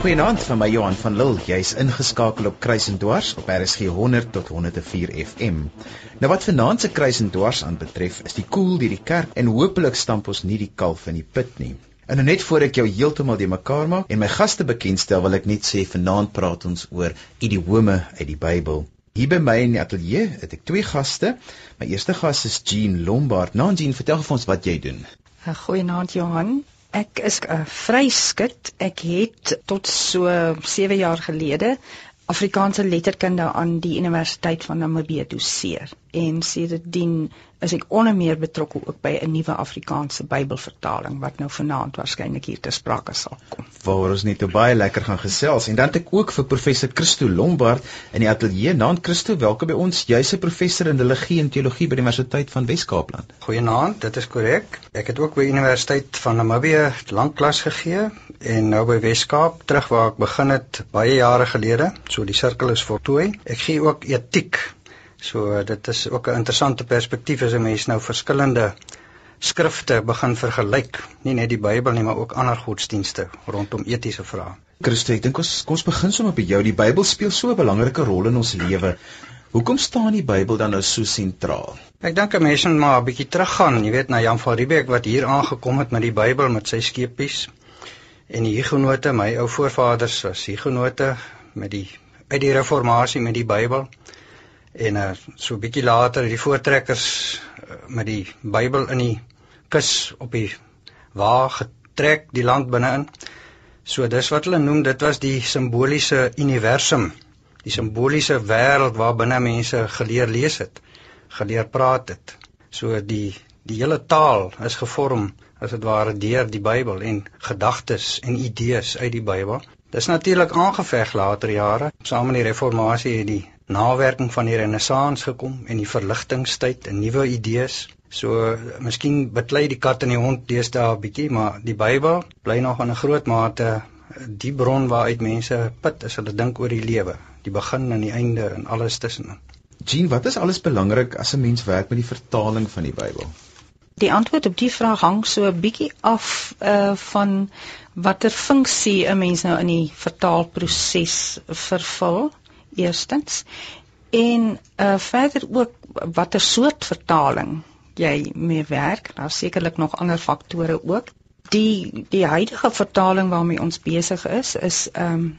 Goeienaand van my Johan van Lille. Jy's ingeskakel op Kruis en Dwars op RSG 100 tot 104 FM. Nou wat vanaand se Kruis en Dwars aanbetref, is die koel deur die kerk en hopelik stamp ons nie die kalf in die put nie. En nou net voor ek jou heeltemal die mekaar maak en my gaste bekendstel, wil ek net sê vanaand praat ons oor idiome uit die Bybel. Hier by my in die ateljee het ek twee gaste. My eerste gas is Jean Lombard. Nou Jean, vertel vir ons wat jy doen. Goeienaand Johan. Ek is 'n vryskut. Ek het tot so 7 jaar gelede Afrikaanse letterkunde aan die Universiteit van Namibië doseer en sedertdien is ek onder meer betrokke ook by 'n nuwe Afrikaanse Bybelvertaling wat nou vanaand waarskynlik hier te sprake sal kom. Waar ons net baie lekker gaan gesels en dan het ek ook vir professor Christo Lombard in die ateljee. Naand Christo, welkom by ons. Jy's 'n professor in religie en teologie by die Universiteit van Wes-Kaapland. Goeienaand, dit is korrek. Ek het ook by Universiteit van Namibië lank klas gegee en nou by Wes-Kaap terug waar ek begin het baie jare gelede. So die sirkel is voltooi. Ek gee ook etiek So dit is ook 'n interessante perspektief as 'n mens nou verskillende skrifte begin vergelyk, nie net die Bybel nie, maar ook ander godsdienste rondom etiese vrae. Christus, ek dink ons kom ons begin sommer by jou. Die Bybel speel so 'n belangrike rol in ons lewe. Hoekom staan die Bybel dan nou so sentraal? Ek dink 'n mens moet maar 'n bietjie teruggaan, jy weet, na Jan van Riebeeck wat hier aangekom het met die Bybel met sy skepies en die Hugenote, my ou voorvaders was Hugenote met die uit die reformatie met die Bybel en uh, so 'n bietjie later die voortrekkers uh, met die Bybel in die kus op die wa getrek die land binne-in. So dis wat hulle noem dit was die simboliese universum, die simboliese wêreld waar binne mense geleer lees het, geleer praat het. So die die hele taal is gevorm as dit ware deur die Bybel en gedagtes en idees uit die Bybel. Dis natuurlik aangeveg later jare. Saam met die reformatie het die nawerking van die renessans gekom en die verligtingstyd en nuwe idees. So miskien beklei die kat en die hond deesdae 'n bietjie, maar die Bybel bly nog in 'n groot mate die bron waaruit mense put as hulle dink oor die lewe, die begin en die einde en alles tussenin. Jean, wat is alles belangrik as 'n mens werk met die vertaling van die Bybel? Die antwoord op die vraag hang so 'n bietjie af uh van watter funksie 'n mens nou in die vertaalproses vervul eerstens. En uh verder ook watter soort vertaling jy mee werk. Daar sekerlik nog ander faktore ook. Die die huidige vertaling waarmee ons besig is is um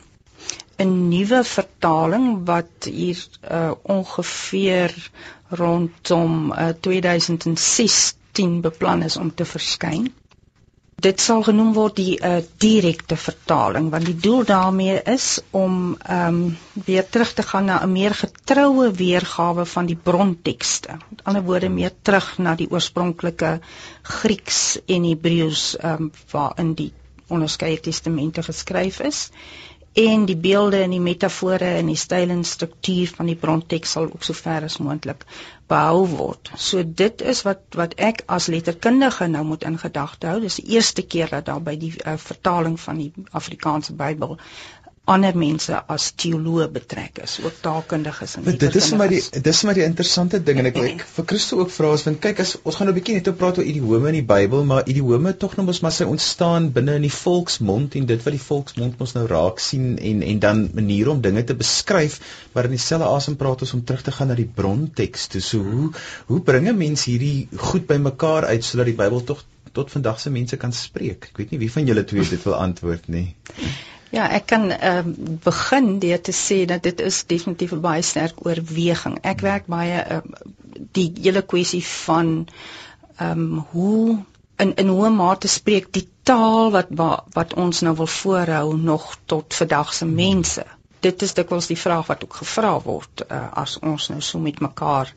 'n nuwe vertaling wat hier uh ongeveer rondom uh, 2016 beplan is om te verskyn dit sal genoem word die uh, direkte vertaling want die doel daarmee is om ehm um, weer terug te gaan na 'n meer getroue weergawe van die brontekste. Met ander woorde meer terug na die oorspronklike Grieks en Hebreëus ehm um, waarin die onderskeie testamente geskryf is en die beelde en die metafore en die styl en struktuur van die bronteks sal ook so ver as moontlik behou word. So dit is wat wat ek as letterkundige nou moet in gedagte hou. Dis die eerste keer dat daar by die uh, vertaling van die Afrikaanse Bybel ander mense as teoloë betrek is, ook taalkundiges en dit is vir my die dis vir my die interessante ding en ek wil vir Christo ook vra as want kyk as ons gaan nou 'n bietjie net oor praat oor idiome in die Bybel, maar idiome tog nog mos maar sy ontstaan binne in die volksmond en dit wat die volksmond mos nou raak sien en en dan maniere om dinge te beskryf, maar in dieselfde asem praat ons om terug te gaan na die bronteks toe. So hoe hoe bring 'n mens hierdie goed bymekaar uit sodat die Bybel tog tot vandag se mense kan spreek? Ek weet nie wie van julle twee dit wil antwoord nie. Ja, ek kan ehm uh, begin deur te sê dat dit is definitief 'n baie sterk oorweging. Ek werk baie uh, die hele kwessie van ehm um, hoe in in hoe mate spreek die taal wat wat ons nou wil voorhou nog tot vandag se mense. Dit is dikwels die vraag wat ook gevra word uh, as ons nou so met mekaar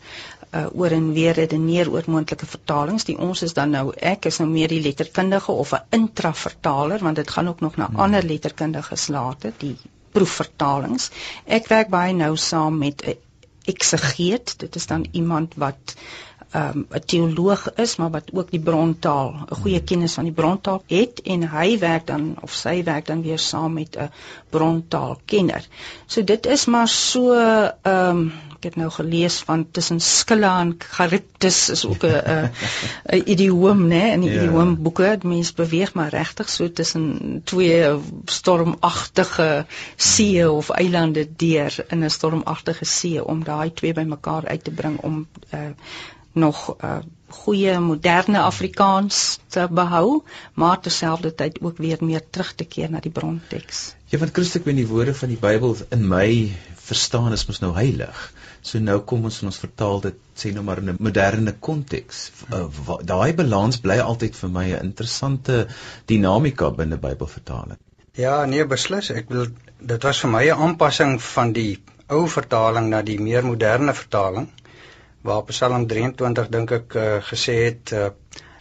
uh, oor en weer redeneer oor moontlike vertalings. Die ons is dan nou ek is nou meer die letterkundige of 'n intravertaler want dit gaan ook nog na hmm. ander letterkundiges later, die proefvertalings. Ek werk baie nou saam met 'n eksegeet. Dit is dan iemand wat um, 'n teoloog is, maar wat ook die brontaal, 'n goeie kennis van die brontaal het en hy werk dan of sy werk dan weer saam met 'n brontaalkenner. So dit is maar so ehm um, ek het nou gelees van tussen Scylla en Charybdis is ook 'n 'n idioom, né, in die. Ja. idioom boeke. Mense beweeg maar regtig so tussen twee stormagtige see of eilande deur in 'n stormagtige see om daai twee bymekaar uit te bring om uh, nog uh, goeie moderne Afrikaans te behou, maar terselfdertyd ook weer meer terug te keer na die bronteks. Ja, want Christus ek weet die woorde van die Bybel in my verstaan is mos nou heilig. So nou kom ons en ons vertaal dit sê nou maar in 'n moderne konteks. Uh, Daai balans bly altyd vir my 'n interessante dinamika binne Bybelvertaling. Ja, nee, beslis. Ek wil dit was vir my 'n aanpassing van die ou vertaling na die meer moderne vertaling waar Psalm 23 dink ek uh, gesê het uh,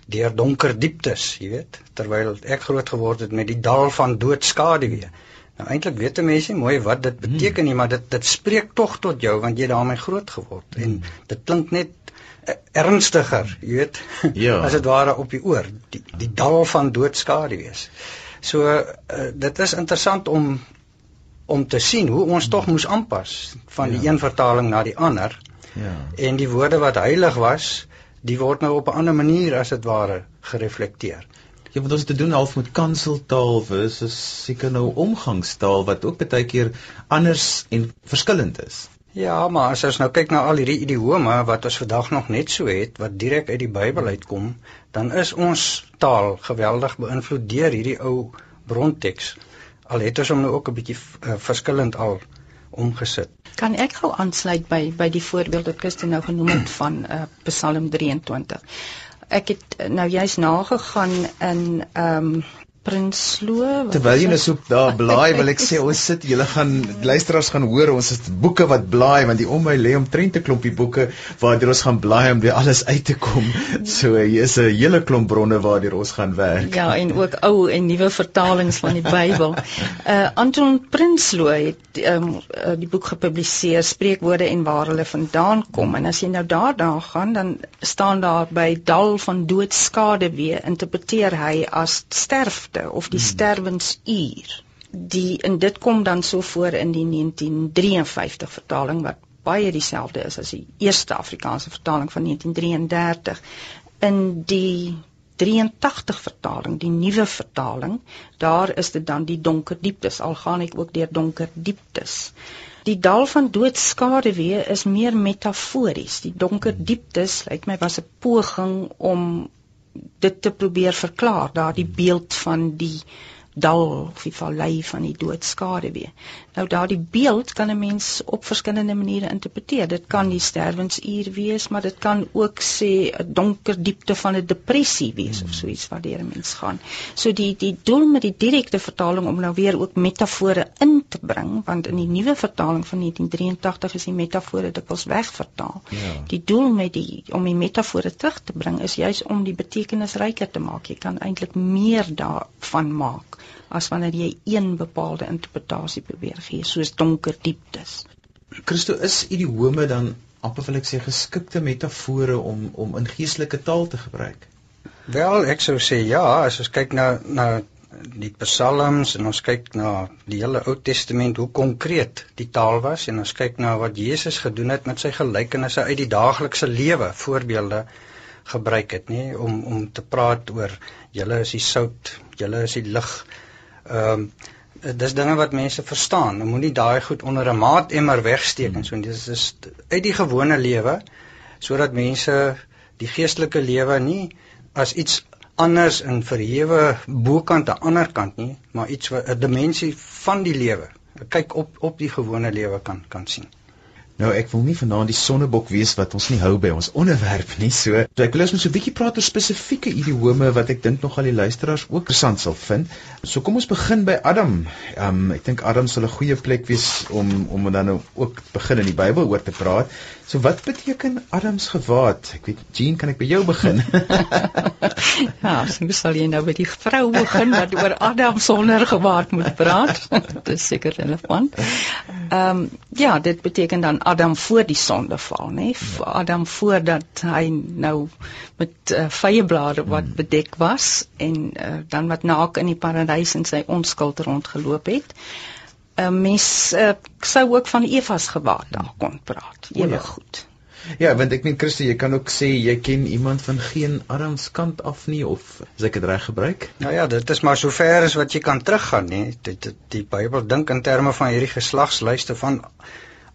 deur donker dieptes, jy weet, terwyl ek groot geword het met die dal van doodskaduwee. Nou eintlik weet mense nie mooi wat dit hmm. beteken nie, maar dit dit spreek tog tot jou want jy daarmee groot geword en hmm. dit klink net uh, ernstiger, jy weet, ja. as dit ware op die oor, die die dal van doodskaduwee. So uh, dit is interessant om om te sien hoe ons tog moes aanpas van die ja. een vertaling na die ander. Ja. En die woorde wat heilig was, die word nou op 'n ander manier as dit ware gereflekteer. Ja, want ons het te doen half met kanseltaal versus seker nou omgangstaal wat ook baie keer anders en verskillend is. Ja, maar as ons nou kyk na al hierdie idiome wat ons vandag nog net so het wat direk uit die Bybel uitkom, dan is ons taal geweldig beïnvloed deur hierdie ou bronteks. Al het ons hom nou ook 'n bietjie uh, verskillend al omgesit. Kan ek gou aansluit by by die voorbeeld wat Christen nou genoem het van uh, Psalm 23. Ek het nou juist nagegaan in ehm um, Prinsloo. Terwyl jy nou so daar blaai, wil ek sê ons sit, julle gaan luisteraars gaan hoor, ons het boeke wat blaai want die om my lê omtrent 'n klompie boeke waardeur ons gaan blaai om weer alles uit te kom. So hier is 'n hele klomp bronne waardeur ons gaan werk. Ja, en ook ou en nuwe vertalings van die Bybel. Uh Anton Prinsloo het um, die boek gepubliseer Spreekwoorde en waar hulle vandaan kom en as jy nou daar daar gaan, dan staan daar by dal van doodskade weer interpreteer hy as sterf sterfte of die hmm. sterwensuur. Die in dit kom dan so voor in die 1953 vertaling wat baie dieselfde is as die eerste Afrikaanse vertaling van 1933 in die 83 vertaling, die nuwe vertaling, daar is dit dan die donker dieptes. Al gaan ek ook deur donker dieptes. Die dal van doodskade weer is meer metafories. Die donker dieptes, lyk my was 'n poging om dit te probeer verklaar daardie beeld van die dal of die vallei van die doodskade weer. Nou daardie beeld kan 'n mens op verskillende maniere interpreteer. Dit kan die sterwensuur wees, maar dit kan ook sê 'n donker diepte van 'n depressie wees of so iets waardeur 'n mens gaan. So die die doel met die direkte vertaling om nou weer ook metafore in te bring, want in die nuwe vertaling van 1983 is die metafore dikwels wegvertaal. Ja. Die doel met die om die metafore terug te bring is juis om die betekenis ryker te maak. Jy kan eintlik meer daarvan maak as wanneer jy een bepaalde interpretasie probeer gee, soos donker dieptes. Christo is idiome dan amper wil ek sê geskikte metafore om om in geestelike taal te gebruik. Wel, ek sou sê ja, as ons kyk na na die psalms en ons kyk na die hele Ou Testament hoe konkreet die taal was en ons kyk na wat Jesus gedoen het met sy gelykenisse uit die daaglikse lewe, voorbeelde gebruik het, nê, om om te praat oor julle is die sout, julle is die lig, Ehm um, dis dinge wat mense verstaan. Jy moenie daai goed onder 'n maatemmer wegsteek en so. Dis is uit die gewone lewe sodat mense die geestelike lewe nie as iets anders in verhewe bokant aan die ander kant nie, maar iets 'n dimensie van die lewe kyk op op die gewone lewe kan kan sien. Nou ek wil nie vanaand die sonnebok wees wat ons nie hou by ons onderwerp nie. So, so ek wil ons net so 'n bietjie praat oor spesifieke idiome wat ek dink nogal die luisteraars ook interessant sal vind. So kom ons begin by Adam. Um ek dink Adam sal 'n goeie plek wees om om dan nou ook begin in die Bybel oor te praat. So wat beteken Adams gewaad? Ek weet Jean, kan ek by jou begin? ja, so sal jy nou by die vrou begin wat oor Adam sonder gewaad moet praat. Dit is seker relevant. Ehm um, ja, dit beteken dan Adam voor die sondeval, nê? Ja. Adam voordat hy nou met uh, vyeblare wat hmm. bedek was en uh, dan wat naak in die paradys in sy onskuld rondgeloop het. 'n uh, Mens uh, sou ook van Eva's gewaad daar kon praat. Ewig ja. goed. Ja, want ek meen Christus, jy kan ook sê jy ken iemand van geen Adams kant af nie of as ek dit reg gebruik? Nou ja, dit is maar sover as wat jy kan teruggaan, nê. Die, die, die Bybel dink in terme van hierdie geslagslyste van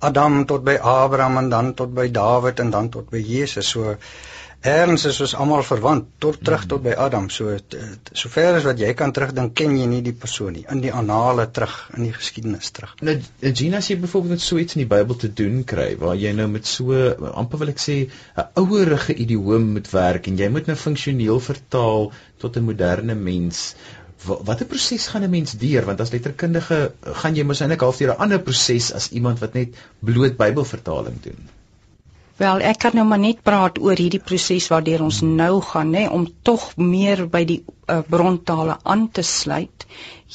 Adam tot by Abraham en dan tot by Dawid en dan tot by Jesus. So Erns is ons almal verwant tot terug tot by Adam. So sover as wat jy kan terugdink, ken jy nie die persoon nie in die anale terug in die geskiedenis terug. Nou Gina sê byvoorbeeld met so iets in die Bybel te doen kry waar jy nou met so amper wil ek sê 'n ouerige idioom moet werk en jy moet nou funksioneel vertaal tot 'n moderne mens. Watter proses gaan 'n mens deur want as letterkundige gaan jy eintlik half deur 'n ander proses as iemand wat net bloot Bybelvertaling doen. Wel, ek kan nou maar net praat oor hierdie proses waardeur ons nou gaan, nê, om tog meer by die uh, brontale aan te sluit.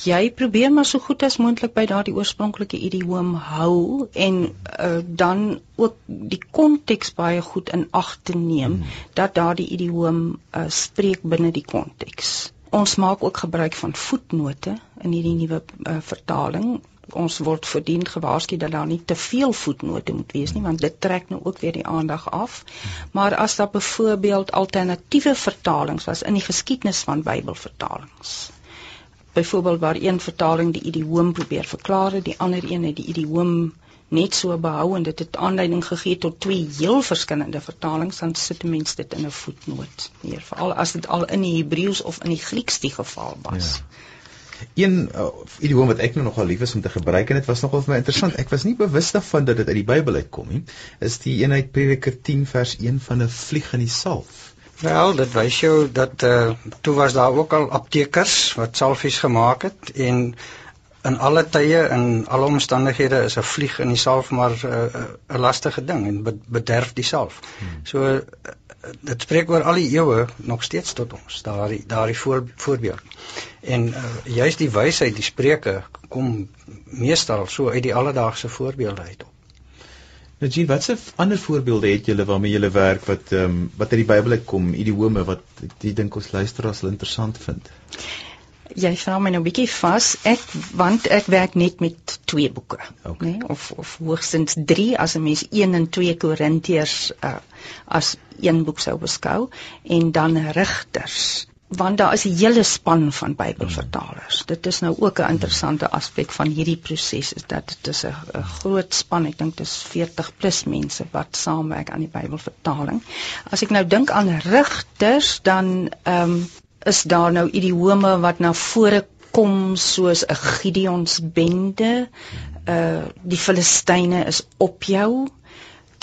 Jy probeer maar so goed as moontlik by daardie oorspronklike idioom hou en uh, dan ook die konteks baie goed in ag te neem hmm. dat daardie idioom uh, spreek binne die konteks. Ons maak ook gebruik van voetnote in hierdie nuwe uh, vertaling ons word verdien gewaarsku dat daar nie te veel voetnote moet wees nie want dit trek nou ook weer die aandag af. Maar as daar byvoorbeeld alternatiewe vertalings was in die geskiedenis van Bybelvertalings. Byvoorbeeld waar een vertaling die idioom probeer verklaar, die ander een het die idioom net so behou en dit het aanleiding gegee tot twee heel verskillende vertalings, dan sit mense dit in 'n voetnoot. Meer veral as dit al in die Hebreëus of in die Grieks die geval was. Ja. Een uh, idioom wat ek nou nogal lief is om te gebruik en dit was nogal vir my interessant. Ek was nie bewus daarvan dat dit uit die Bybel uitkom nie. Is die eenheid Prediker 10 vers 1 van 'n vlieg in die salf. Wel, dit wys jou dat uh toe was daar ook al aptekers wat salfies gemaak het en in alle tye en alle omstandighede is 'n vlieg in die salf maar uh, uh, 'n uh, lastige ding en bederf die salf. Hmm. So uh, dit spreek oor al die eeue nog steeds tot ons daardie daardie voor, voorbeeld. En uh, juist die wysheid, die spreuke kom meestal so uit die alledaagse voorbeelde uit op. Nou Jean, watse ander voorbeelde het julle waarmee julle werk wat ehm um, wat uit die Bybel uitkom, idiome wat ek dink ons luisteraars sal interessant vind? Jy vra my nou 'n bietjie vas. Ek want ek werk net met twee boeke, okay. nê, of of hoogstens 3 as 'n mens 1 en 2 Korintiërs uh, as een boek sou beskou en dan Rigters want daar is 'n hele span van Bybelvertalers. Hmm. Dit is nou ook 'n interessante aspek van hierdie proses is dat dit is 'n groot span. Ek dink dit is 40 plus mense wat saamwerk aan die Bybelvertaling. As ek nou dink aan rigters, dan ehm um, is daar nou idiome wat na vore kom soos 'n Gideons bende. Uh die Filistyne is op jou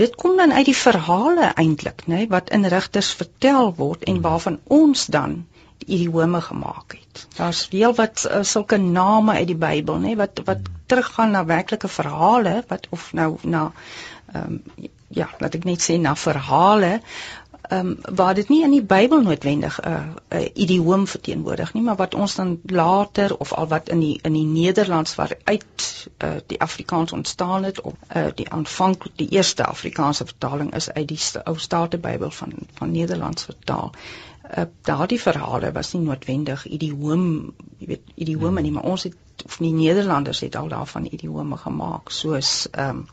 dit kom dan uit die verhale eintlik, nê, wat in rigters vertel word en hmm. waarvan ons dan idiome gemaak het. Daar's heel wat uh, sulke name uit die Bybel, nê, wat wat hmm. teruggaan na werklike verhale wat of nou na ehm um, ja, laat ek net sê na verhale ehm um, waar dit nie in die Bybel noodwendig 'n uh, 'n uh, idioom verteenwoordig nie, maar wat ons dan later of al wat in die in die Nederlands waaruit uh, die Afrikaans ontstaan het of uh, die aanvanklik die eerste Afrikaanse vertaling is uit die ou State Bybel van van Nederlands vertaal. Uh, daardie verhale was nie noodwendig idioom, jy weet, idiome nie, maar ons het of die Nederlanders het al daarvan idiome gemaak soos ehm um,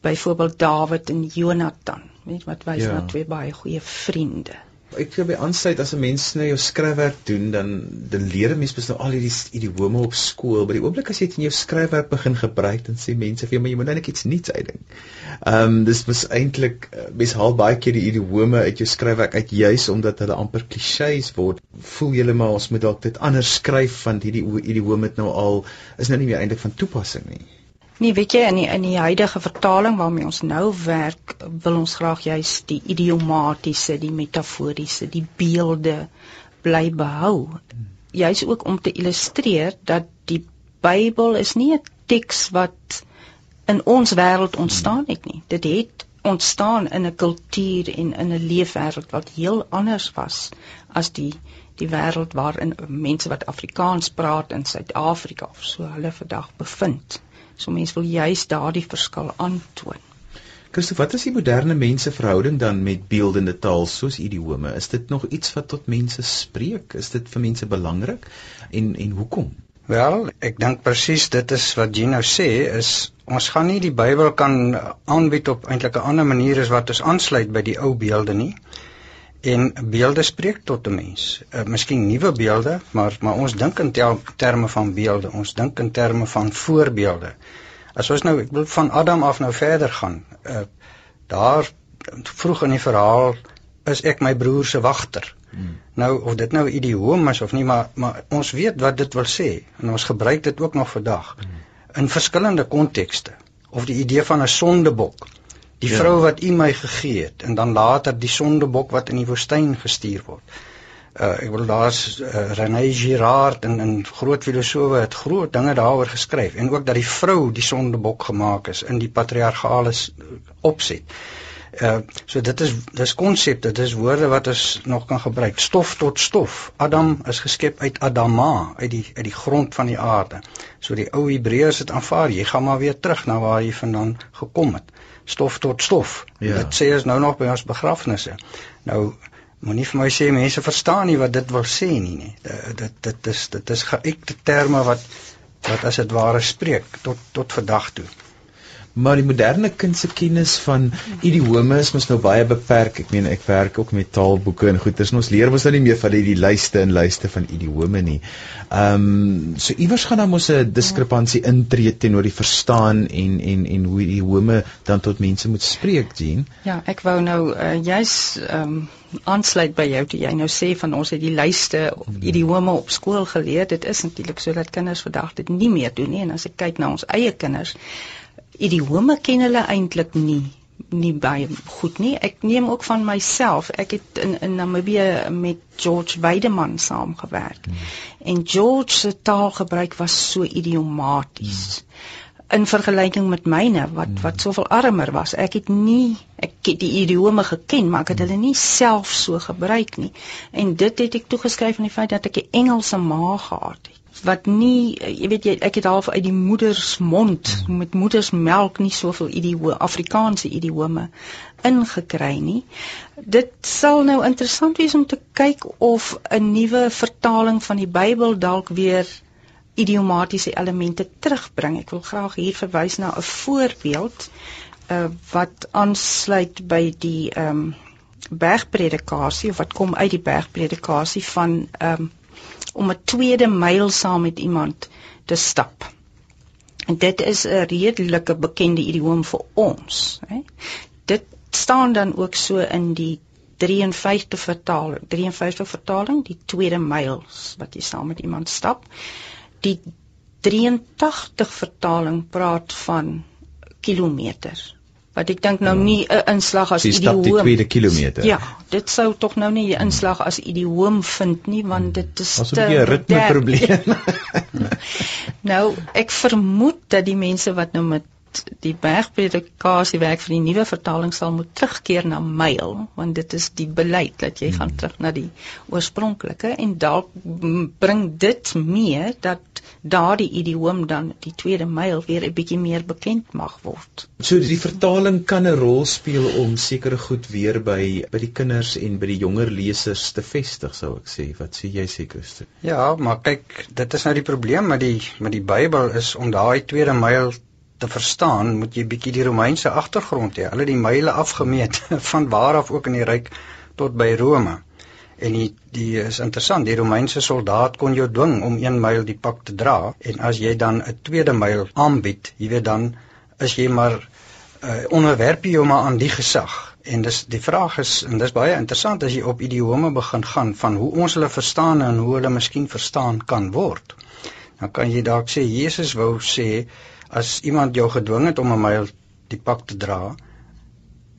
byvoorbeeld Dawid en Jonathan weet wat wys ja. na twee baie goeie vriende. Ek sê by aansluit as 'n mens nou jou skryfwerk doen dan dan leer 'n mens beslis nou al hierdie idiome op skool, maar die oomblik as jy dit in jou skryfwerk begin gebruik dan sê mense vir jou maar jy moet nou net iets nuuts uitdink. Ehm um, dis mos eintlik eh, mens haal baie keer die idiome uit jou skryfwerk uit juis omdat hulle amper klisjées word. Voel jy maar ons moet dalk dit anders skryf want hierdie idiome het nou al is nou nie meer eintlik van toepassing nie. Nee, weet jy in die, in die huidige vertaling waarmee ons nou werk, wil ons graag juis die idiomatiese, die metaforiese, die beelde bly behou. Juis ook om te illustreer dat die Bybel is nie 'n teks wat in ons wêreld ontstaan het nie. Dit het ontstaan in 'n kultuur en in 'n leefwêreld wat heel anders was as die die wêreld waarin mense wat Afrikaans praat in Suid-Afrika of so hulle vandag bevind. So mense wil juist daardie verskil aantoon. Christo, wat is die moderne mense verhouding dan met beeldende taal soos idiome? Is dit nog iets wat tot mense spreek? Is dit vir mense belangrik? En en hoekom? Wel, ek dink presies dit is wat Gino sê is ons gaan nie die Bybel kan aanbied op eintlik 'n ander manier as wat ons aansluit by die ou beelde nie. En beelde spreek tot 'n mens. Uh, miskien nuwe beelde, maar maar ons dink in terme van beelde. Ons dink in terme van voorbeelde. As ons nou ek wil van Adam af nou verder gaan. Uh daar vroeg in die verhaal is ek my broer se wagter. Hmm. Nou of dit nou idioom is of nie, maar maar ons weet wat dit wil sê en ons gebruik dit ook nog vandag hmm. in verskillende kontekste. Of die idee van 'n sondebok. Die ja. vrou wat U my gegee het en dan later die sondebok wat in die woestyn gestuur word. Uh ek wil daar's uh, René Girard en 'n groot filosowe het groot dinge daaroor geskryf en ook dat die vrou die sondebok gemaak is in die patriargale opset. Uh so dit is dis konsepte, dis woorde wat ons nog kan gebruik. Stof tot stof. Adam is geskep uit Adama, uit die uit die grond van die aarde. So die ou Hebreërs het aanvaar, jy gaan maar weer terug na waar jy vandaan gekom het. Stof tot stof. Ja. Dit sê ons nou nog by ons begrafnisse. Nou moenie vir my sê mense verstaan nie wat dit wil sê nie, nie. Dit dit is dit is geëikte terme wat wat as dit ware spreek tot tot vandag toe maar die moderne kind se kennis van idiome is mos nou baie beperk. Ek meen ek werk ook met taalboeke en goeters. Ons leer mos nou nie meer van die, die lyste en lyste van idiome nie. Ehm um, so iewers gaan dan mos 'n diskrepansie intree teenoor die verstaan en en en hoe idiome dan tot mense moet spreek, Jean. Ja, ek wou nou uh, juis ehm um, aansluit by jou toe jy nou sê van ons het die lyste idiome op skool geleer. Dit is natuurlik sodat kinders vandag dit nie meer doen nie en as ek kyk na ons eie kinders idiome ken hulle eintlik nie nie baie goed nie. Ek neem ook van myself. Ek het in in Namibië met George Weideman saamgewerk. Hmm. En George se taalgebruik was so idiomaties. Hmm. In vergelyking met myne wat hmm. wat soveel armer was. Ek het nie ek het die idiome geken, maar ek het hulle nie self so gebruik nie. En dit het ek toegeskryf aan die feit dat ek 'n Engelse ma gehad het wat nie jy weet jy ek het half uit die moeders mond met moedersmelk nie soveel idiome Afrikaanse idiome ingekry nie. Dit sal nou interessant wees om te kyk of 'n nuwe vertaling van die Bybel dalk weer idiomatiese elemente terugbring. Ek wil graag hier verwys na 'n voorbeeld uh, wat aansluit by die ehm um, bergpredikasie of wat kom uit die bergpredikasie van ehm um, om 'n tweede myl saam met iemand te stap. En dit is 'n redelike bekende idioom vir ons, hè. Dit staan dan ook so in die 53 vertaling, 53 vertaling, die tweede myl wat jy saam met iemand stap. Die 83 vertaling praat van kilometers wat ek dink nou nie 'n inslag as idioom. Die tweede kilometer. Ja, dit sou tog nou nie 'n inslag as idioom vind nie want dit is 'n ritme probleem. nou, ek vermoed dat die mense wat nou met die bergpredikasie werk vir die nuwe vertaling sal moet terugkeer na myl want dit is die beleid dat jy hmm. gaan terug na die oorspronklike en dalk bring dit mee dat daardie idioom dan die tweede myl weer 'n bietjie meer bekend mag word. So die vertaling kan 'n rol speel om sekere goed weer by by die kinders en by die jonger lesers te vestig sou ek sê. Wat sê jy sê Christus? Ja, maar kyk, dit is nou die probleem met die met die Bybel is om daai tweede myl te verstaan, moet jy bietjie die Romeinse agtergrond hê. Hulle het die myle afgemeet van waar af ook in die ryk tot by Rome. En die die is interessant, die Romeinse soldaat kon jou dwing om 1 myl die pak te dra en as jy dan 'n tweede myl aanbied, jy weet dan is jy maar uh, onderwerp jy jou maar aan die gesag. En dis die vraag is en dis baie interessant as jy op idiome begin gaan van hoe ons hulle verstaan en hoe hulle miskien verstaan kan word. Dan kan jy dalk sê Jesus wou sê as iemand jou gedwing het om 'n myl die pak te dra,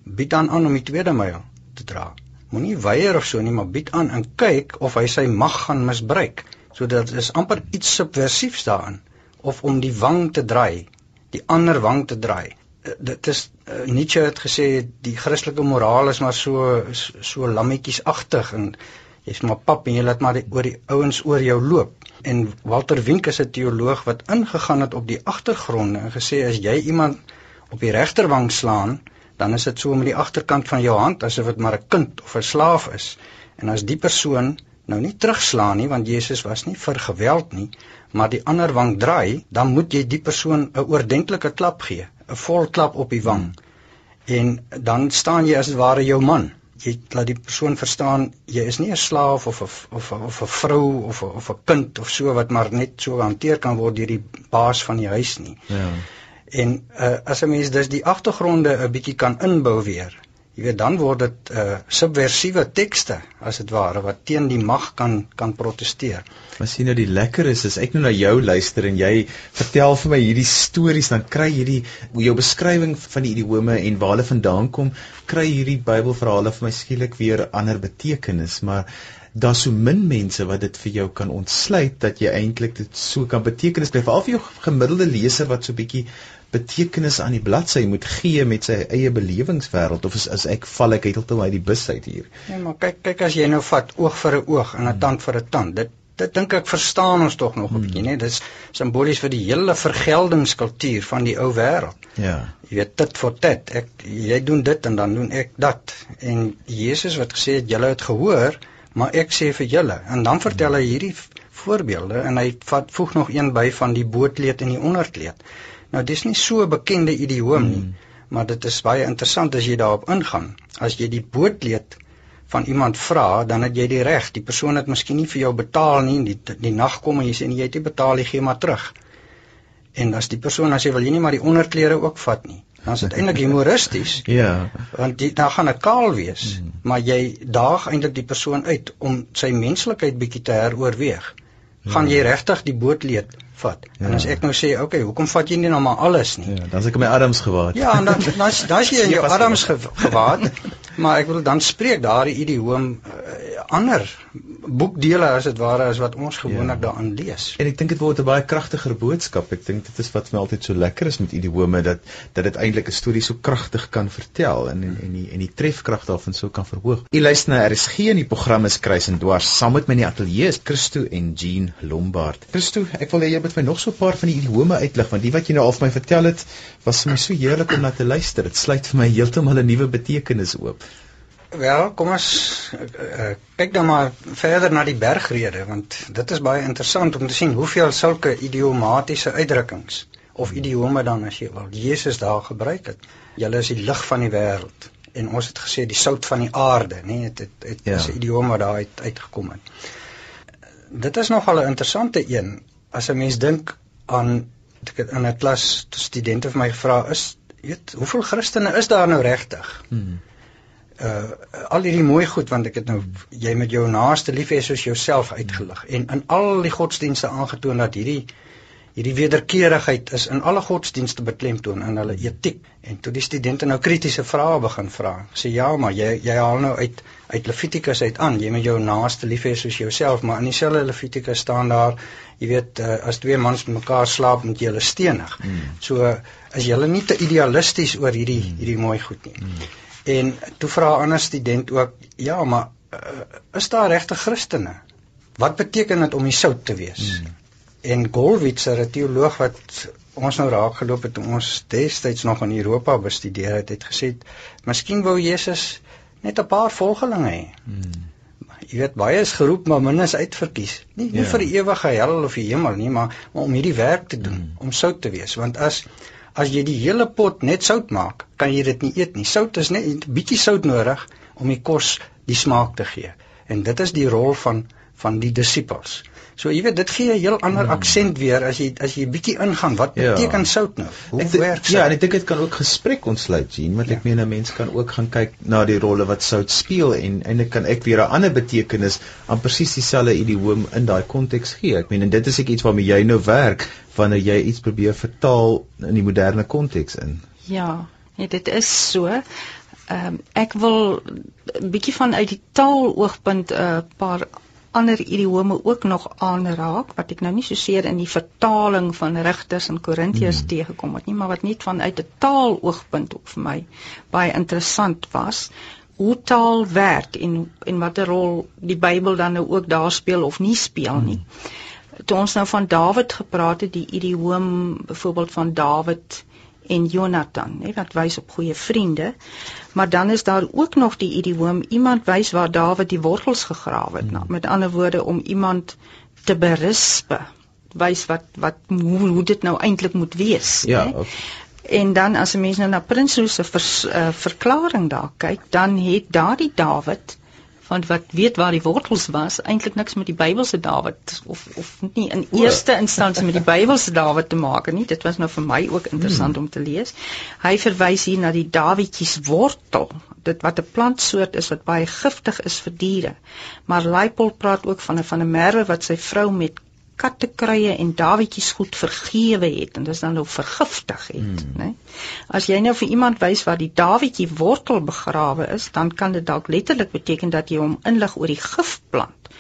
bied dan aan om die tweede myl te dra. Moenie weier of so nie, maar bied aan en kyk of hy sy mag gaan misbruik. So dit is amper iets subversiefs daarin of om die wang te draai, die ander wang te draai. Eh, dit is uh, Nietzsche het gesê die Christelike moraal is maar so so lammetjiesagtig en jy's maar pap en jy laat maar die, oor die ouens oor jou loop. En Walter Wink is 'n teoloog wat ingegaan het op die agtergronde en gesê as jy iemand op die regterwang slaan, dan is dit so met die agterkant van jou hand asof dit maar 'n kind of 'n slaaf is. En as die persoon nou nie terugslaan nie want Jesus was nie vir geweld nie, maar die ander wang draai, dan moet jy die persoon 'n oordentlike klap gee, 'n vol klap op die wang. En dan staan jy as ware jou man. Jy laat die persoon verstaan jy is nie 'n slaaf of 'n of 'n of 'n vrou of 'n of 'n kind of so wat maar net so hanteer kan word deur die baas van die huis nie. Ja. En uh, as 'n mens dus die agtergronde 'n bietjie kan inbou weer, jy weet dan word dit 'n uh, subversiewe tekste as dit ware wat teen die mag kan kan proteseer. Maar sien nou die lekker is is ek nou na jou luister en jy vertel vir my hierdie stories dan kry hierdie jou beskrywing van die idiome en waar hulle vandaan kom, kry hierdie Bybelverhale vir my skielik weer ander betekenis, maar daar's so min mense wat dit vir jou kan ontsluit dat jy eintlik dit so kan betekenis bly veral vir jou gemiddelde leser wat so bietjie betekenis aan die bladsy moet gee met sy eie belewingswêreld of is as ek val ek heeltemal uit die bus uit hier. Ja, maar kyk kyk as jy nou vat oog vir 'n oog en 'n tand vir 'n tand. Dit dit dink ek verstaan ons tog nog 'n hmm. bietjie, né? Dis simbolies vir die hele vergeldingskultuur van die ou wêreld. Ja. Jy weet dit vir dit. Ek jy doen dit en dan doen ek dat. En Jesus wat gesê het julle het gehoor, maar ek sê vir julle en dan vertel hy hierdie voorbeelde en hy vat voeg nog een by van die bootleed en die onderkleed. Nou dis nie so 'n bekende idioom nie, hmm. maar dit is baie interessant as jy daarop ingaan. As jy die bootleed van iemand vra, dan het jy die reg. Die persoon het miskien nie vir jou betaal nie, die die nag kom en jy sê nee, jy het nie betaal nie, gee maar terug. En as die persoon as jy wil jy nie maar die onderklere ook vat nie. Dan is dit eintlik humoristies. ja. Want die dan gaan 'n kaal wees, hmm. maar jy daag eintlik die persoon uit om sy menslikheid bietjie te heroorweeg. Gaan ja. jy regtig die bootleed vat. Ja. En as ek nou sê, "Oké, okay, hoekom vat jy nie nou maar alles nie?" Ja, dan as ek my Adams gewaad. Ja, en dan dan dan jy in jou Adams gewaad. maar ek wil dan spreek daardie idioom uh, ander boekdele as dit ware as wat ons gewoonlik ja. daarin lees. En ek dink dit word 'n baie kragtiger boodskap. Ek dink dit is wat vir my altyd so lekker is met idiome dat dat dit eintlik 'n storie so kragtig kan vertel en en en die en die trefkrag daarvan so kan verhoog. U luister na RSG in die program is Kruis en Dwars saam met my in die ateljee is Christo en Jean Lombard. Christo, ek wil hê jy moet my nog so 'n paar van die idiome uitlig want die wat jy nou al vir my vertel het was vir my so heerlik om na te luister. Dit sluit vir my heeltemal 'n nuwe betekenis oop. Wel, kom ons uh, kyk dan maar verder na die bergrede want dit is baie interessant om te sien hoeveel sulke idiomatiese uitdrukkings of idiome dan as jy wil Jesus daar gebruik het. Julle is die lig van die wêreld en ons het gesê die sout van die aarde, nê, nee, dit het ja. is 'n idiom wat daar uit uitgekom het. Dit is nogal 'n interessante een as 'n mens dink aan ek het in 'n klas studente vir my gevra is weet hoeveel Christene is daar nou regtig? Hmm uh al hierdie mooi goed want ek het nou jy met jou naaste lief hê soos jouself uitgelig. En in al die godsdienste aangetoon dat hierdie hierdie wederkerigheid is in alle godsdienste beklemtoon in hulle etiek en toe die studente nou kritiese vrae begin vra sê ja maar jy jy haal nou uit uit Levitikus uit aan. Jy met jou naaste lief hê soos jouself. Maar in dieselfde Levitikus staan daar jy weet uh, as twee mans met mekaar slaap moet jy hulle stenig. Hmm. so as jy hulle nie te idealisties oor hierdie hierdie mooi goed nie. Hmm. En toe vra 'n ander student ook, ja, maar uh, is daar regte Christene? Wat beteken dit om die sout te wees? Hmm. En Golwitz, 'n teoloog wat ons nou raak geloop het om ons destyds nog in Europa bestudeer het, het gesê, "Miskien wou Jesus net 'n paar volgelinge hê." Hmm. Jy weet baie is geroep maar min is uitverkies. Nie nie ja. vir die ewige hel of die hemel nie, maar, maar om hierdie werk te doen, hmm. om sout te wees, want as as jy die hele pot net sout maak, kan jy dit nie eet nie. Sout is net 'n bietjie sout nodig om die kos die smaak te gee. En dit is die rol van van die disippels. So jy weet dit gee 'n heel ander hmm. aksent weer as jy as jy bietjie ingaan wat ja. beteken sout nou? Hoe ek werk dit? Ja, en ek dink dit kan ook gesprek ontsluit sien, want ja. ek meen 'n mens kan ook gaan kyk na die rolle wat sout speel en eintlik kan ek weer 'n ander betekenis aan presies dieselfde idioom in daai konteks gee. Ek meen en dit is ek iets waarmee jy nou werk wanneer jy iets probeer vertaal in die moderne konteks in. Ja, nee, dit is so. Ehm um, ek wil 'n bietjie vanuit die taal oogpunt 'n uh, paar ander idiome ook nog aanraak wat ek nou nie so seer in die vertaling van Rigters en Korintiërs hmm. teëgekom het nie, maar wat net vanuit 'n taaloogpunt op vir my baie interessant was hoe taal werk en en watter rol die Bybel dan nou ook daar speel of nie speel nie. Hmm. Toe ons nou van Dawid gepraat het, die idioom byvoorbeeld van Dawid en Jonathan, nê, wat wys op goeie vriende. Maar dan is daar ook nog die idioom iemand wys waar Dawid die wortels gegrawe het. Hmm. Met ander woorde om iemand te berispe wys wat wat hoe, hoe dit nou eintlik moet wees, ja, né? En dan as 'n mens nou na Prinsloo se vers, uh, verklaring daar kyk, dan het daardie Dawid want wat weet waar die wortels was eintlik niks met die Bybelse Dawid of of nie in eerste instansie met die Bybelse Dawid te maak nie. Dit was nou vir my ook interessant hmm. om te lees. Hy verwys hier na die Dawidjies wortel dit wat 'n plantsoort is wat baie giftig is vir diere. Maar Leipold praat ook van 'n van 'n merwe wat sy vrou met kattekruie en dawietjies goed vergewe het en dis dan nou vergiftig het, hmm. né? As jy nou vir iemand wys waar die dawietjie wortel begrawe is, dan kan dit dalk letterlik beteken dat jy hom inlig oor die gifplant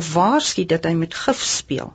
of waarsku dat hy met gif speel.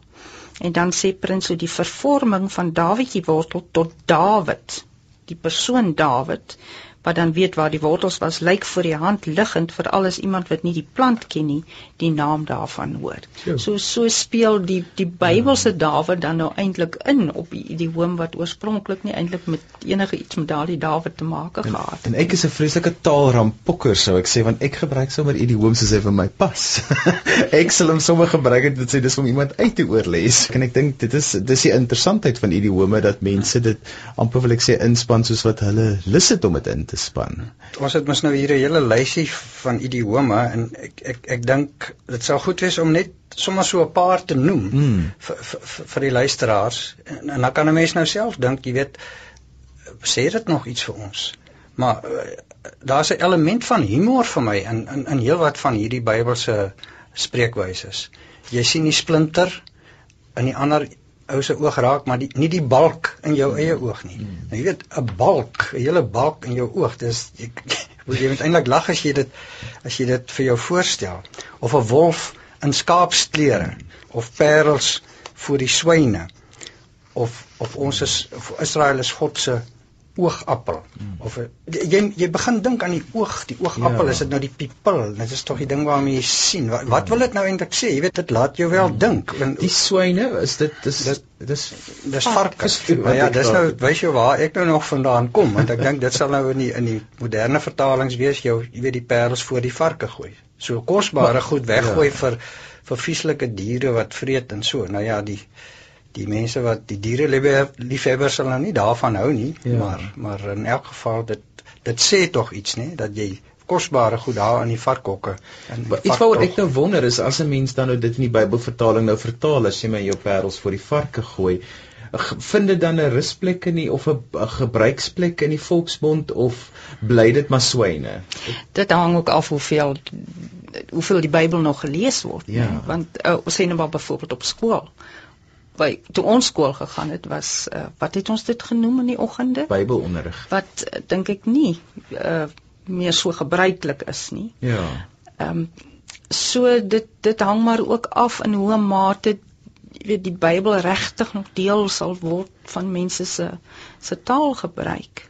En dan sê prins so die vervorming van dawietjie wortel tot Dawid, die persoon Dawid wat dan weet waar die wortels was, lyk voor die hand liggend vir alles iemand wat nie die plant ken nie, die naam daarvan hoor. Ja. So so speel die die Bybelse ja. Dawid dan nou eintlik in op die idioom wat oorspronklik nie eintlik met enige iets met daardie Dawid te maak gehad het. En ek is 'n vreeslike taalrampokker sou ek sê want ek gebruik sommer idioom soos hy vir my pas. ek sal hom sommer gebruik het dit sê dis om iemand uit te oorlees. En ek dink dit is dis die interessantheid van idiome dat mense dit amper wil ek sê inspan soos wat hulle lus het om dit in te te span. Ons het mos nou hier 'n hele lysie van idiome en ek ek ek dink dit sou goed wees om net sommer so 'n paar te noem hmm. vir vir die luisteraars en, en dan kan 'n mens nou self dink, jy weet, sê dit nog iets vir ons. Maar uh, daar's 'n element van humor vir my in in in heelwat van hierdie Bybelse spreekwyse. Jy sien die splinter in die ander ou se oog raak, maar die, nie die balk in jou eie oog nie. Hmm. Nou jy weet, 'n balk, 'n hele balk in jou oog, dis ek wil jy moet eintlik lag as jy dit as jy dit vir jou voorstel. Of 'n wolf in skaapsklere of parels voor die swyne. Of of ons is of Israel is God se oogappel hmm. of jy jy begin dink aan die oog, die oogappel, ja. is dit nou die pupil? Dit is tog die ding waarmee jy sien. Wat, wat wil dit nou eintlik sê? Jy weet dit laat jou wel hmm. dink. En die swyne, is dit dis dis dis varke. Maar ja, dis nou wys jy waar ek nou nog vandaan kom, want ek dink dit sal nou in die in die moderne vertalings wees jou jy weet die parels voor die varke gooi. So kosbare goed weggooi ja. vir vir vieslike diere wat vreet en so. Nou ja, die die mense wat die diere liefhebbers sal nou nie daarvan hou nie, ja. maar maar in elk geval dit dit sê tog iets nê dat jy kosbare goed daar in die varkhokke iets wat ek nou wonder is as 'n mens dan nou dit in die Bybelvertaling nou vertaal as jy my jou parels vir die varke gooi vind dit dan 'n rusplek in die of 'n gebruiksplek in die volksmond of bly dit maar swyne dit hang ook af hoeveel hoeveel die Bybel nog gelees word ja. want uh, ons sê nou maar byvoorbeeld op skool by toe ons skool gegaan het was uh, wat het ons dit genoem in die oggende? Bybelonderrig. Wat uh, dink ek nie uh, meer so gebruiklik is nie. Ja. Ehm um, so dit dit hang maar ook af in hoe mate jy weet die Bybel regtig nog deel sal word van mense se se taalgebruik.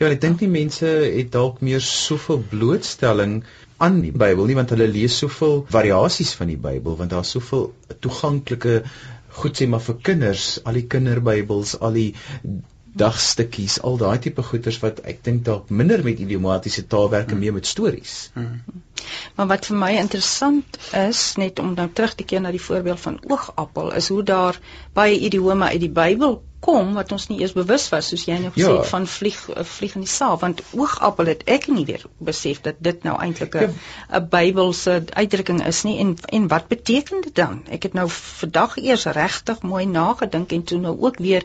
Ja, ek dink die mense het dalk meer soveel blootstelling aan die Bybel nie want hulle lees soveel variasies van die Bybel want daar's soveel toeganklike goed sê maar vir kinders, al die kinderbybels, al die dagstukkies, al daai tipe goeters wat ek dink dalk minder met idiomatiese taalwerke hmm. meer met stories. Hmm. Maar wat vir my interessant is, net om nou terug te keer na die voorbeeld van oogappel, is hoe daar baie idiome uit die Bybel kom wat ons nie eers bewus was soos jy nou gesê het ja. van vlieg eh, vlieg in die saal want oogappel het ek nie weer besef dat dit nou eintlik 'n ja. Bybelse uitdrukking is nie en en wat beteken dit dan ek het nou vandag eers regtig mooi nagedink en toe nou ook weer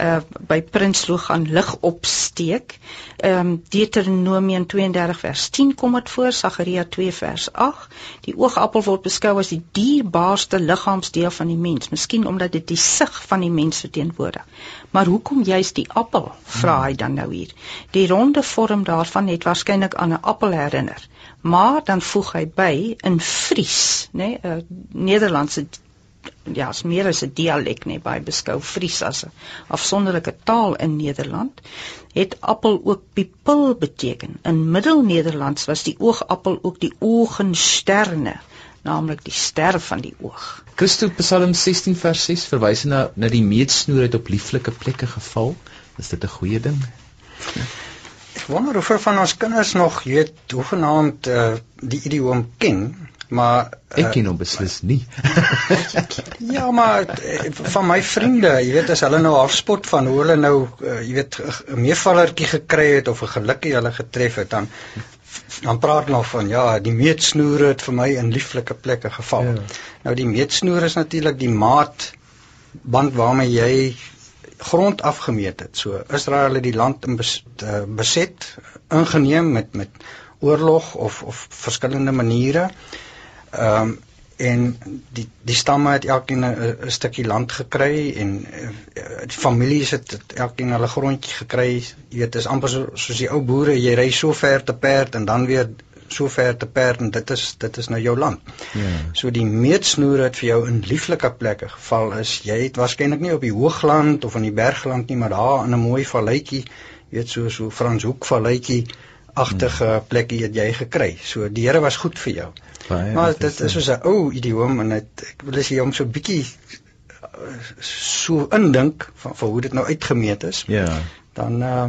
uh, by Prinsloo gaan lig opsteek ehm um, Deuteronomium 32 vers 10 kom dit voor Sagaria 2 vers 8 die oogappel word beskou as die dierbaarste liggaamsdeel van die mens miskien omdat dit die sig van die mens verteenwoordig. Maar hoekom juist die appel? Vra hy dan nou hier. Die ronde vorm daarvan het waarskynlik aan 'n appel herinner. Maar dan voeg hy by in Fries, nê, nee, 'n uh, Nederlandse ja, is meer as 'n dialek nê, by beskou Fries as 'n afsonderlike taal in Nederland. Het appel ook pupil beteken. In Middelnederlands was die oogappel ook die oogensterne naamlik die ster van die oog. Christo Psalm 16 vers 6 verwys na na die meetsnoer het op lieflike plekke geval. Is dit 'n goeie ding? Ek wonder of van ons kinders nog, weet, hoegenaamd uh, die idioom ken, maar uh, ek ken hom beslis nie. ja, maar uh, van my vriende, jy weet, as hulle nou afspot van hoe hulle nou, uh, jy weet, 'n meevallertjie gekry het of 'n gelukkie hulle getref het, dan dan praat hulle van ja, die meetsnoere het vir my in lieflike plekke geval. Ja. Nou die meetsnoer is natuurlik die maat band waarmee jy grond afgemeet het. So Israel het die land in bes, uh, beset, ingeneem met met oorlog of of verskillende maniere. Ehm um, en die die stamme het elkeen 'n stukkie land gekry en uh, die families het, het elkeen hulle grondjie gekry. Jy weet, is amper so, soos die ou boere, jy ry so ver te perd en dan weer so ver te perd en dit is dit is nou jou land. Ja. So die meetsnoer het vir jou in lieflike plekke geval is. Jy het waarskynlik nie op die hoogland of in die bergland nie, maar daar in 'n mooi valletjie, weet so so Franshoek valletjie agtige hmm. plekkie het jy gekry. So die Here was goed vir jou. Baie maar dit is soos 'n ou idioom en dit ek wil as jy hom so bietjie so indink van, van hoe dit nou uitgemeet is. Ja. Dan uh,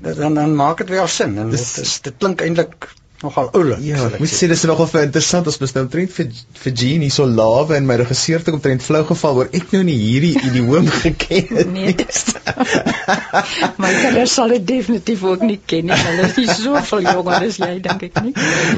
dan dan maak dit wel sin en dit is dit klink eintlik nogal oulik. Ja, ek moet sê dis nogal vir interessant as mens nou trend vir vir Genie so lawe en my regisseur het omtrent flou geval oor ek nou nie hierdie idioom geken het nee, nie. my kinders sal dit definitief ook nie ken nie. Hulle is nie so veel jonger as jy dink ek nie.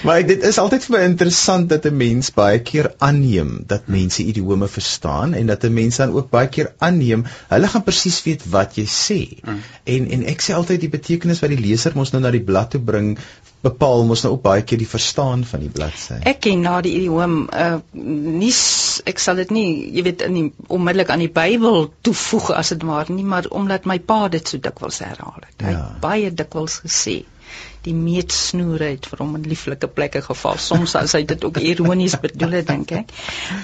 Maar dit is altyd vir my interessant dat 'n mens baie keer aanneem dat mense idiome verstaan en dat 'n mens dan ook baie keer aanneem hulle gaan presies weet wat jy sê. Mm. En en ek sê altyd die betekenis wat die leser mos nou na die blad toe bring bepaal mos nou ook baie keer die verstaan van die bladsy. Ek ken na die idiom uh nie ek sal dit nie, jy weet in die onmiddellik aan die Bybel toevoeg as dit maar nie, maar omdat my pa dit so dikwels herhaal het. Hy ja. het baie dikwels gesê die meetsnoere het vir hom in lieflike plekke geval. Soms as hy dit ook ironies bedoel het, dink ek.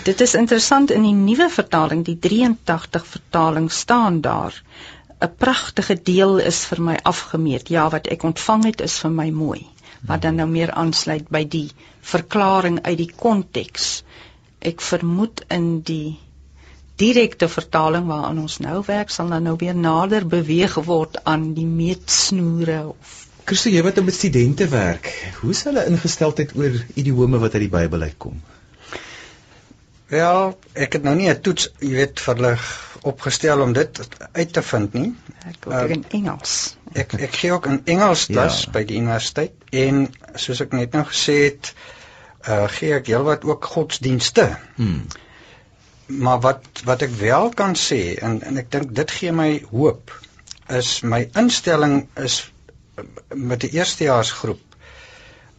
Dit is interessant in die nuwe vertaling, die 83 vertaling staan daar 'n pragtige deel is vir my afgemeet. Ja, wat ek ontvang het is vir my mooi wat dan nou meer aansluit by die verklaring uit die konteks. Ek vermoed in die direkte vertaling waaraan ons nou werk sal dan nou weer nader beweeg word aan die meetsnoere of Christo, jy wat met studente werk, hoe is hulle ingesteldheid oor idiome wat uit die Bybel uitkom? Wel, ek het nou nie 'n toets, jy weet, vir hulle opgestel om dit uit te vind nie. Ek ook uh, in Engels. Ek ek gee ook in Engels klas ja. by die universiteit en soos ek net nou gesê het, uh gee ek heelwat ook godsdienste. Hmm. Maar wat wat ek wel kan sê en en ek dink dit gee my hoop is my instelling is met die eerstejaarsgroep.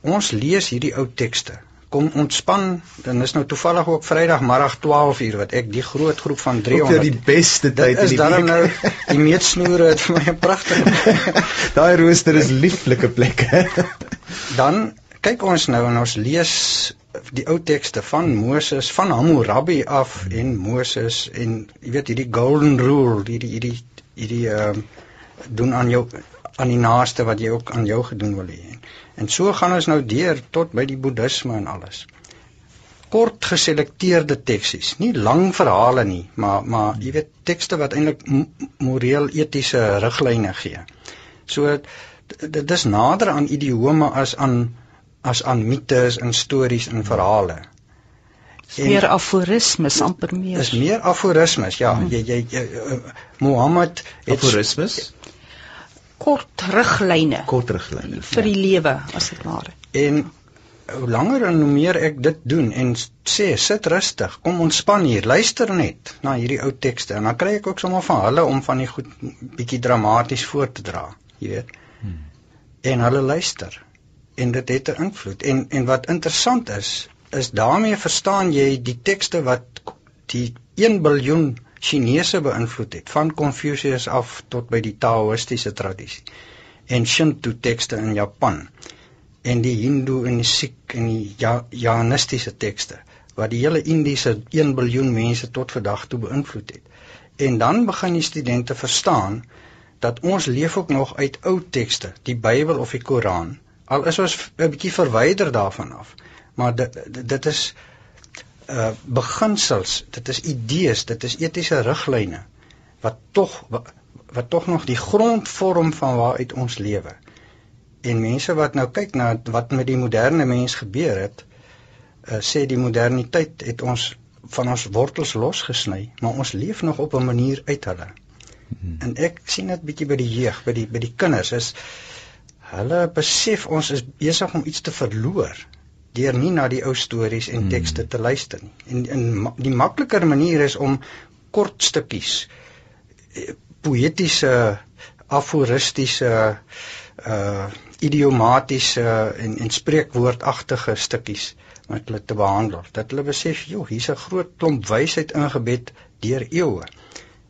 Ons lees hierdie ou tekste kom ontspan dan is nou toevallig ook Vrydagmiddag 12 uur wat ek die groot groep van 300 vir die beste tyd in die week. Dis dan nou die meetsnoere het vir my 'n pragtige. Daai rooster is lieflike plekke. dan kyk ons nou en ons lees die ou tekste van Moses van Hammurabi af en Moses en jy weet hierdie golden rule hierdie hierdie hierdie ehm uh, doen aan jou aan die naaste wat jy ook aan jou gedoen wil hê. En so gaan ons nou deur tot by die boeddhisme en alles. Kort geselekteerde teksies, nie lang verhale nie, maar maar jy weet tekste wat eintlik moreel etiese riglyne gee. So dit is nader aan idiome as aan as aan mites en stories en verhale. En meer aforismes amper meer. Dis meer aforismes, ja. Hmm. Jy jy, jy uh, Mohammed het aforismes kort riglyne. Kort riglyne vir die ja. lewe as dit ware. En hoe langer en hoe meer ek dit doen en sê sit rustig, kom ontspan hier, luister net na hierdie ou tekste en dan kry ek ook sommer van hulle om van die goed bietjie dramaties voor te dra, jy weet. Hmm. En hulle luister en dit het 'n invloed. En en wat interessant is, is daarmee verstaan jy die tekste wat die 1 biljoen Chinese beïnvloed het van Confucius af tot by die Taoïstiese tradisie en Shinto tekste in Japan en die Hindu en die Sikh en die ja Jainistiese tekste wat die hele Indiese 1 biljoen mense tot vandag toe beïnvloed het. En dan begin die studente verstaan dat ons leef ook nog uit ou tekste, die Bybel of die Koran, al is ons 'n bietjie verwyder daarvan af. Maar dit dit is uh beginsels, dit is idees, dit is etiese riglyne wat tog wat tog nog die grond vorm van waaruit ons lewe. En mense wat nou kyk na wat met die moderne mens gebeur het, uh, sê die moderniteit het ons van ons wortels losgesny, maar ons leef nog op 'n manier uit hulle. Hmm. En ek sien dit bietjie by die jeug, by die by die kinders is hulle besef ons is besig om iets te verloor deur nie na die ou stories en hmm. tekste te luister nie. En in die makliker manier is om kort stukkies eh, poëtiese aforistiese uh idiomatiese en en spreekwoordagtige stukkies met hulle te behandel. Dat hulle besef, joh, hier's 'n groot klomp wysheid ingebed deur eeue.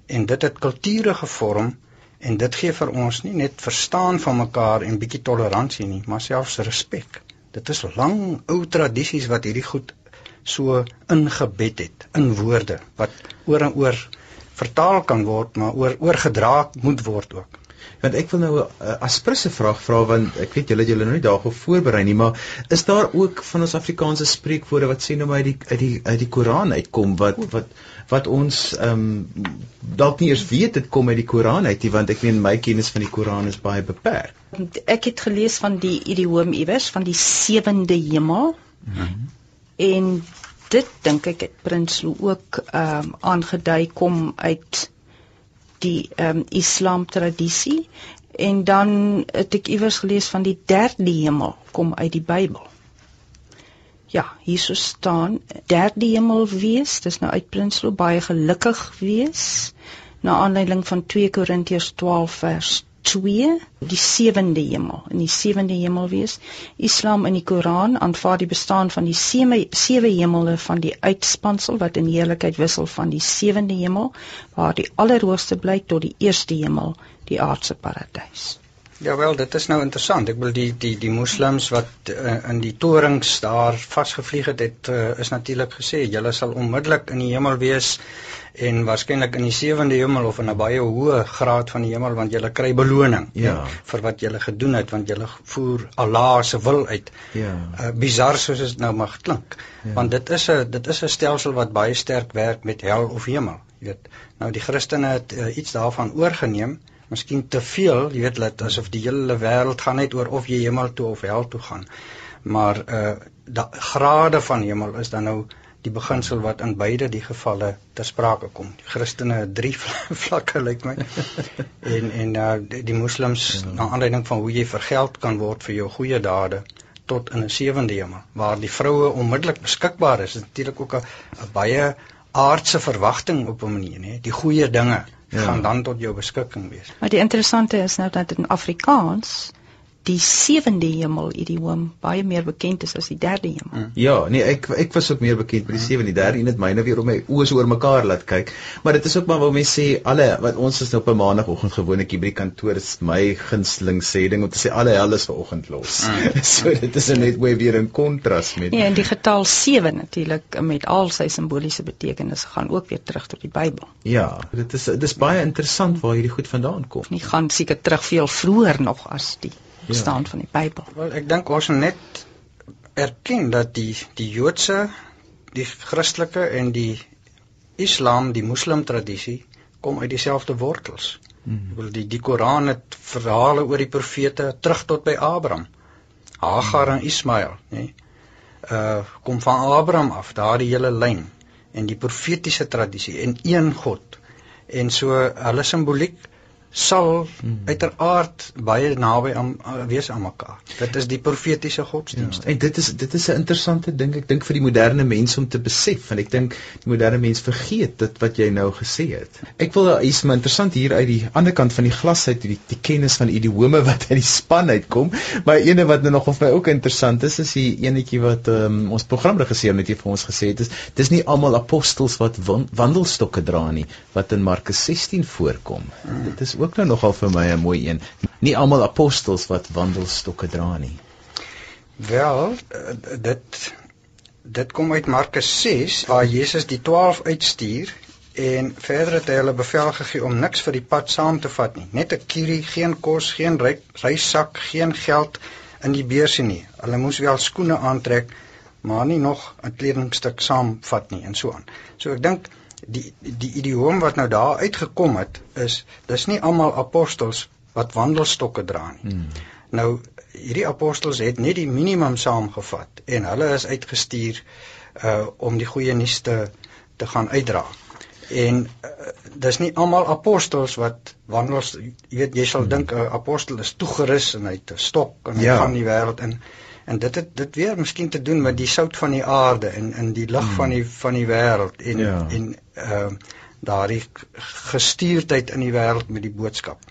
En dit het kulture gevorm en dit gee vir ons nie net verstaan van mekaar en bietjie toleransie nie, maar selfs respek. Dit is lang ou tradisies wat hierdie goed so ingebed het in woorde wat oor en oor vertaal kan word, maar oor oorgedra moet word ook want ek wil nou 'n uh, asprisse vraag vra want ek weet julle julle nou nie daarop voorberei nie maar is daar ook van ons Afrikaanse spreekwoorde wat sê nou maar uit die uit die uit die Koran uitkom wat wat wat ons ehm um, dalk nie eers weet dit kom uit die Koran uit nie want ek meen my kennis van die Koran is baie beperk. Ek het gelees van die idioom iewers van die sewende hemel. Mm -hmm. en dit dink ek het Prinsloo ook ehm um, aangedui kom uit die ehm um, Islam tradisie en dan het ek iewers gelees van die derde hemel kom uit die Bybel. Ja, hier so staan derde hemel wees, dis nou uit Prinsloo baie gelukkig wees na aanleiding van 2 Korintiërs 12 vers 2 die sewende hemel. In die sewende hemel wees Islam in die Koran aanvaar die bestaan van die sewe sewe hemele van die uitspansel wat in heerlikheid wissel van die sewende hemel waar die allerhoogste bly tot die eerste hemel die aardse paradys Ja wel dit is nou interessant ek wil die die die moslems wat uh, in die torings daar vasgevlieg het het uh, is natuurlik gesê julle sal onmiddellik in die hemel wees en waarskynlik in die sewende hemel of in 'n baie hoë graad van die hemel want jy kry beloning ja. vir wat jy gedoen het want jy voer Allah se wil uit. Ja. Uh, bizar soos dit nou mag klink. Ja. Want dit is 'n dit is 'n stelsel wat baie sterk werk met hel of hemel. Jy weet, nou die Christene het uh, iets daarvan oorgeneem, miskien te veel, jy weet, dat asof die hele wêreld gaan net oor of jy hemel toe of hel toe gaan. Maar uh da grade van hemel is dan nou die beginsel wat in beide die gevalle ter sprake kom. Die Christene het drie vlakke lyk my. en en uh, die, die moslems ja. na aanleiding van hoe jy vergeld kan word vir jou goeie dade tot in 'n sewende hemel waar die vroue onmiddellik beskikbaar is. Natuurlik ook 'n baie aardse verwagting op 'n manier, nê. Die goeie dinge ja. gaan dan tot jou beskikking wees. Maar die interessante is nou dat in Afrikaans die sewende hemel idioom baie meer bekend is as die derde hemel. Mm. Ja, nee, ek ek was ook meer bekend met die sewende, die derde en dit myne weer om my oë so oor mekaar laat kyk. Maar dit is ook maar wat mense sê alle wat ons is nou op 'n maandagooggend gewoonlik hier by die kantoor is my gunsteling sê ding om te sê alle hel is vanoggend los. Mm. so dit is net weer in kontras met Ja, en die getal 7 natuurlik met al sy simboliese betekenis gaan ook weer terug tot die Bybel. Ja, dit is dit is baie interessant waar hierdie goed vandaan kom. Nie gaan seker terug veel vroeër nog as die bestaan ja. van die Bybel. Wel, ek dink ons moet net erken dat die die Joodse, die Christelike en die Islam, die Moslem tradisie kom uit dieselfde wortels. Hmm. Ek wil die die Koran het verhale oor die profete terug tot by Abraham. Hagar hmm. en Ismael, nê? Nee? Uh kom van Abraham af, daardie hele lyn en die profetiese tradisie en een God. En so hulle simboliek sal hmm. uiteraard baie naby aan wees aan mekaar. Dit is die profetiese godsdienst. Ja, en dit is dit is 'n interessante ding ek dink vir die moderne mens om te besef want ek dink die moderne mens vergeet dit wat jy nou gesê het. Ek wil iets maar interessant hier uit die ander kant van die glas uit die, die kennis van idiome wat uit die span uitkom, maar ene wat nou nog of my ook interessant is is die enetjie wat um, ons programregisseur net hier vir ons gesê het is dis nie almal apostels wat wandelstokke dra nie wat in Markus 16 voorkom. Hmm. Dit is ook nou nogal vir my 'n mooi een. Nie almal apostels wat wandelstokke dra nie. Wel, dit dit kom uit Markus 6 waar Jesus die 12 uitstuur en verder het hy hulle bevel gegee om niks vir die pad saam te vat nie. Net 'n kierie, geen kos, geen reissak, geen geld in die beursie nie. Hulle moes wel skoene aantrek, maar nie nog 'n kledingstuk saamvat nie en so aan. So ek dink die die idioom wat nou daar uitgekom het is dis nie almal apostels wat wandelstokke dra nie. Hmm. Nou hierdie apostels het net die minimum saamgevat en hulle is uitgestuur uh om die goeie nuus te te gaan uitdra. En uh, dis nie almal apostels wat wandels jy weet jy sal hmm. dink 'n apostel is toegerus en hy het 'n stok en hy ja. gaan die wêreld in en dit het dit weer miskien te doen met die sout van die aarde en in die lig hmm. van die van die wêreld en ja. en ehm uh, daardie gestuurdheid in die wêreld met die boodskap.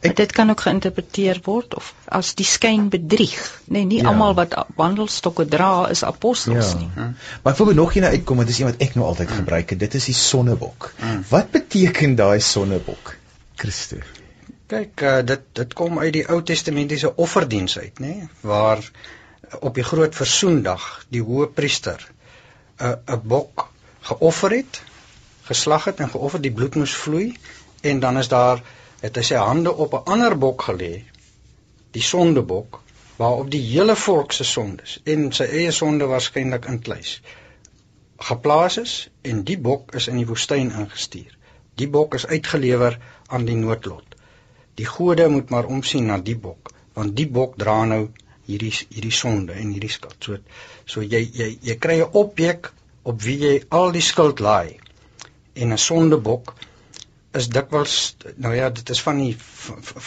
Ek, dit kan ook geïnterpreteer word of as die skyn bedrieg, nê, nee, nie ja. almal wat wandelstokke dra is apostels ja. nie. Hm. Maar voor nog een uitkom, dit is een wat ek nou altyd hm. gebruik het, dit is die sonnebok. Hm. Wat beteken daai sonnebok? Christus. Kyk, uh, dit dit kom uit die Ou Testamentiese offerdiens uit, nê, waar op die groot versoendag die hoëpriester 'n uh, 'n bok geoffer het, geslag het en geoffer die bloed moes vloei en dan is daar het hy sy hande op 'n ander bok gelê, die sondebok, waarop die hele volk se sondes en sy eie sonde waarskynlik inkluis geplaas is en die bok is in die woestyn ingestuur. Die bok is uitgelewer aan die noodlot. Die gode moet maar omsien na die bok, want die bok dra nou hierdie hierdie sonde en hierdie skuld. So so jy jy jy kry 'n objek op wie jy al die skuld laai. En 'n sondebok is dikwels nou ja, dit is van die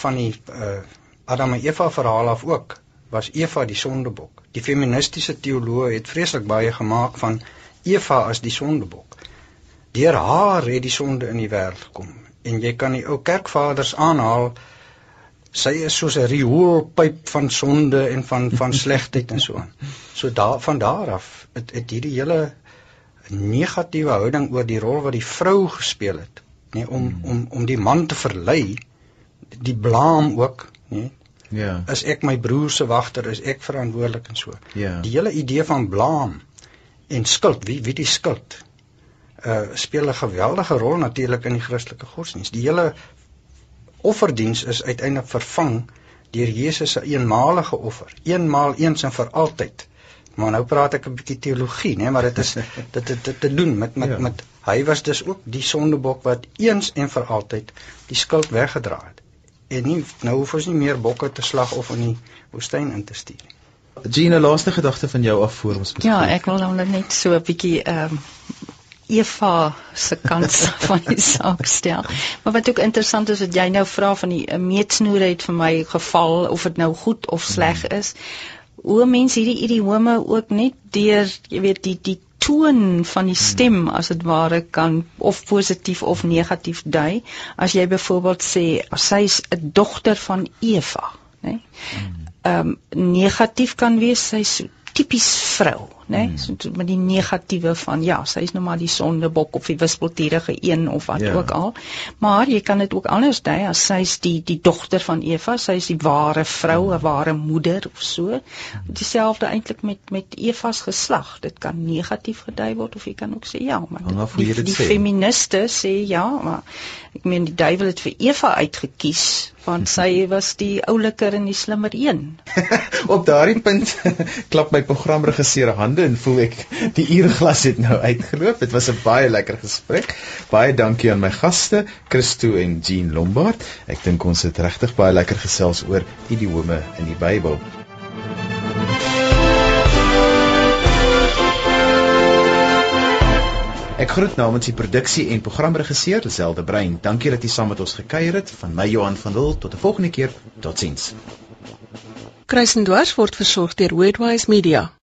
van die uh, Adam en Eva verhaal af ook was Eva die sondebok. Die feministiese teoloë het vreeslik baie gemaak van Eva as die sondebok. Deur haar het die sonde in die wêreld gekom en jy kan die ou kerkvaders aanhaal sy is soos 'n rioolpyp van sonde en van van slegheid en so aan. So daar van daar af het, het hierdie hele negatiewe houding oor die rol wat die vrou gespeel het nê om hmm. om om die man te verlei die blaam ook nê ja. Is ek my broer se wagter is ek verantwoordelik en so. Ja. Die hele idee van blaam en skuld wie wie die skuld uh speel 'n geweldige rol natuurlik in die Christelike godsdienst die hele offerdiens is uiteindelik vervang deur Jesus se eenmalige offer eenmaal eens en vir altyd maar nou praat ek 'n bietjie teologie nê maar dit is dit het te doen met met ja. met Hy was dus ook die sondebok wat eens en vir altyd die skuld weggedra het. En nie nou hoef ons nie meer bokke te slag of in die woestyn in te stuur nie. Gina, laaste gedagte van jou af voor ons bespreek. Ja, ek wil nou net so 'n bietjie ehm um, Eva se kant van die saak stel. Maar wat ook interessant is wat jy nou vra van die meetsnoer het vir my geval of dit nou goed of sleg hmm. is. Hoe mense hierdie idiome ook net deur jy weet die die toon van die stem as dit ware kan of positief of negatief dui. As jy byvoorbeeld sê sy's 'n dogter van Eva, nê? Ehm um, negatief kan wees sy's tipies vrou, né? Nee? So met die negatiewe van ja, sy is nou maar die sondebok of die wispelturige een of wat ja. ook al. Maar jy kan dit ook anders dui as sy's die die dogter van Eva, sy's die ware vrou, 'n ware moeder of so. Dieselfde eintlik met met Eva se geslag. Dit kan negatief gedui word of jy kan ook sê ja, maar dit, die, die, die feministe sê ja, maar ek meen die duiwel het vir Eva uitgekies want sy was die ouliker en die slimmer een. Op daardie punt klap my programregisseur hande en voel ek die uurglas het nou uitgeloop. Dit was 'n baie lekker gesprek. Baie dankie aan my gaste, Christo en Jean Lombard. Ek dink ons het regtig baie lekker gesels oor idiome in die Bybel. Ek groet namens die produksie en programregisseur Liselde Brein. Dankie dat jy saam met ons gekuier het. Van my Johan van Dil tot 'n volgende keer. Totsiens. Kruisendwars word versorg deur Worldwide Media.